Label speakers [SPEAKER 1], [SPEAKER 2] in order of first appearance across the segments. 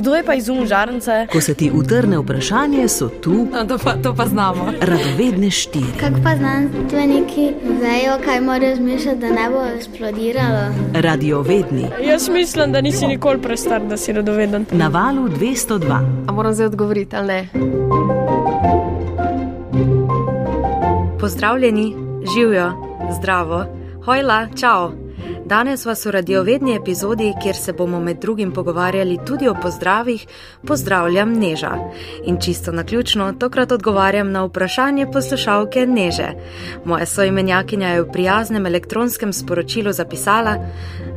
[SPEAKER 1] Kdo je pa izumil žarnice?
[SPEAKER 2] Ko se ti utrne vprašanje, so tu
[SPEAKER 3] No, to, pa, to pa znamo.
[SPEAKER 2] radovedne štiri.
[SPEAKER 4] Kako pa znanstveniki vejo, kaj morajo zmišljati, da ne bo eksplodiralo?
[SPEAKER 2] Radiovedni
[SPEAKER 1] Jaz mislim, da nisi nikoli prestar, da si radoveden.
[SPEAKER 2] na valu 202.
[SPEAKER 3] A moram zdaj odgovoriti, ali ne? Pozdravljeni, živijo, zdravo, hojla, čau. Danes vas v radiovedni epizodi, kjer se bomo med drugim pogovarjali tudi o pozdravih, pozdravljam Neža. In čisto na ključno, tokrat odgovarjam na vprašanje poslušalke Neže. Moja soimenjakinja je v prijaznem elektronskem sporočilu zapisala: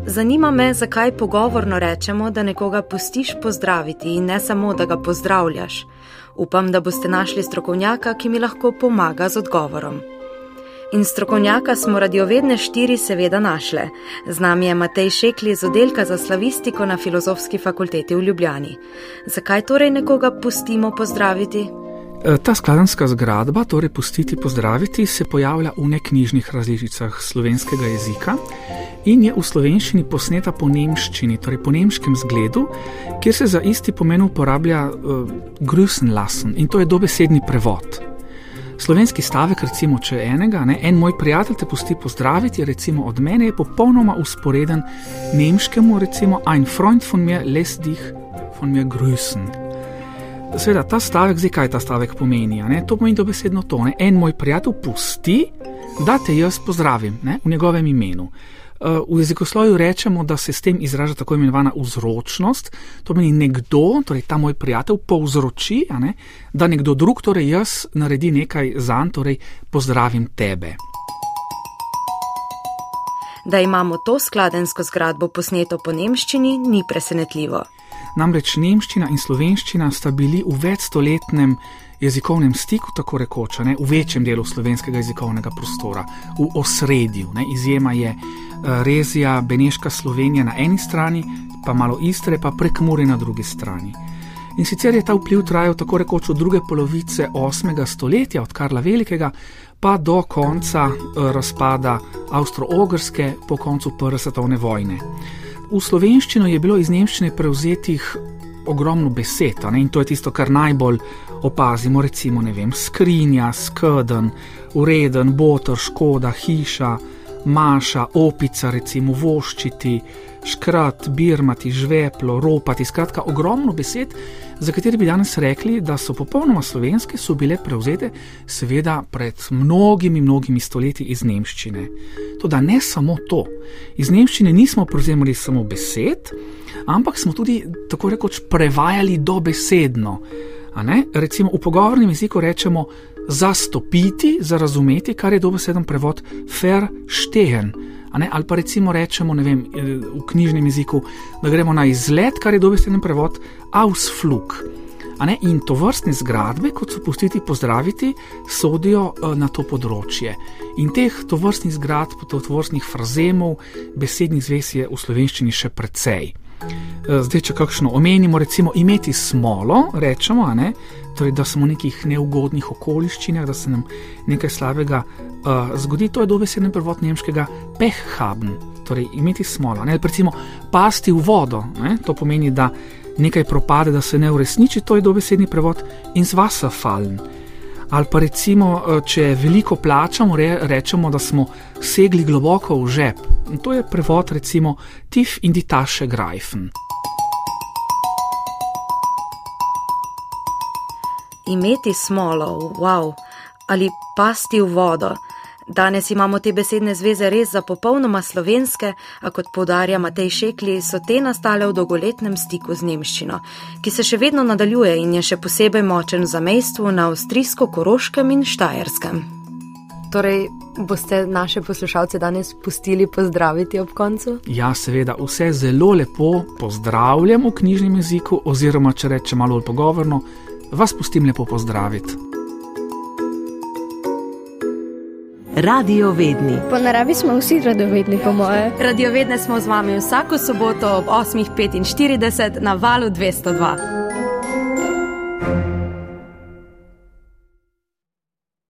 [SPEAKER 3] Zanima me, zakaj pogovorno rečemo, da nekoga pustiš pozdraviti in ne samo, da ga pozdravljaš. Upam, da boste našli strokovnjaka, ki mi lahko pomaga z odgovorom. In strokovnjaka smo radiovedne štiri seveda našle. Z nami je Matej Šekli iz oddelka za slavistiko na Filozofski fakulteti v Ljubljani. Zakaj torej nekoga pustimo pozdraviti?
[SPEAKER 5] E, Ta skladanska zgradba, torej pustiti pozdraviti, se pojavlja v neknjižnih različicah slovenskega jezika in je v slovenščini posneta po nemščini, torej po nemškem zgledu, kjer se za isti pomen uporablja uh, grüßen lassen in to je dobesedni prevod. Slovenski stavek, recimo, če enega, ne, en moj prijatelj te pusti pozdraviti, recimo od mene, je popolnoma usporeden nemškemu, recimo, ein Freund von mir lässt dich von mir grüßen. Seveda, ta stavek, zdaj kaj ta stavek pomeni? Ne? To pomeni dobesedno to. Ne? En moj prijatelj pusti, da te jaz pozdravim ne? v njegovem imenu. Uh, V jezikoslovju rečemo, da se s tem izraža tako imenovana vzročnost. To pomeni nekdo, torej ta moj prijatelj, povzroči, ne, da nekdo drug, torej jaz, naredi nekaj zanj, torej pozdravim tebe.
[SPEAKER 3] Da imamo to skladensko zgradbo posneto po nemščini, ni presenetljivo.
[SPEAKER 5] Namreč nemščina in slovenščina sta bili v večstoletnem jezikovnem stiku, tako rekoč, ne, v večjem delu slovenskega jezikovnega prostora, v osredju. Ne, izjema je eh, Rezija, Beneška Slovenija na eni strani, pa malo Istre, pa prek Muri na drugi strani. In sicer je ta vpliv trajal tako rekoč od druge polovice 8. stoletja, od Karla Velikega, pa do konca eh, razpada Avstro-Ogrske po koncu Prve svetovne vojne. V slovenščino je bilo iz nemščine prevzetih ogromno besed, ne, in to je tisto, kar najbolj opazimo, recimo, vem, skrinja, skrden, ureden, botr, škoda, hiša, maša, opica, recimo, voščiti, škrat, birmati, žveplo, ropati, skratka, ogromno besed, za katere bi danes rekli, da so popolnoma slovenske, so bile prevzete, seveda, pred mnogimi, mnogimi stoletji iz nemščine. Toda ne samo to. Iz nemščine nismo prevzemali samo besed, ampak smo tudi tako rekoč prevajali dobesedno. Recimo v pogovornem jeziku rečemo zastopiti, za razumeti, kar je dobeseden prevod verstehen. A ne? Ali pa recimo rečemo vem, v knjižnem jeziku, da gremo na izlet, kar je dobeseden prevod ausflug. Ne? In to vrstne zgradbe, kot so pustiti pozdraviti, sodijo eh, na to področje. In teh to vrstnih zgradb, to vrstnih frazemov, besednih zvez je v slovenščini še precej. Eh, Zdaj, če kakšno omenimo, recimo imeti smolo, rečemo, ne, torej, da smo v nekih neugodnih okoliščinah, da se nam nekaj slabega uh, zgodi, to je dobesedni prevod nemškega pehhaben, torej imeti smolo. Ne, recimo pasti v vodo, ne, to pomeni, da nekaj propade, da se ne uresniči, to je dobesedni prevod in z vasa faln. Ali pa recimo, eh, če veliko plačamo, re, rečemo, da smo segli globoko v žep. In to je prevod, recimo, tif in ditaše greifen.
[SPEAKER 3] Imeti smolo, wow, ali pasti v vodo. Danes imamo te besedne zveze res za popolnoma slovenske, a kot podarja Matej Šekli, so te nastale v dolgoletnem stiku z nemščino, ki se še vedno nadaljuje in je še posebej močen v zamejstvu na avstrijsko-koroškem in štajerskem.
[SPEAKER 6] Torej, boste naše poslušalce danes pustili pozdraviti ob koncu?
[SPEAKER 5] Ja, seveda, vse zelo lepo pozdravljam v knjižnem jeziku, oziroma če rečem malo bolj pogovorno, vas pustim lepo pozdraviti.
[SPEAKER 2] Radiovedni
[SPEAKER 4] Po naravi smo vsi radovedni, po moje.
[SPEAKER 3] Radiovedne smo z vami vsako soboto ob 8.45 na valu 202.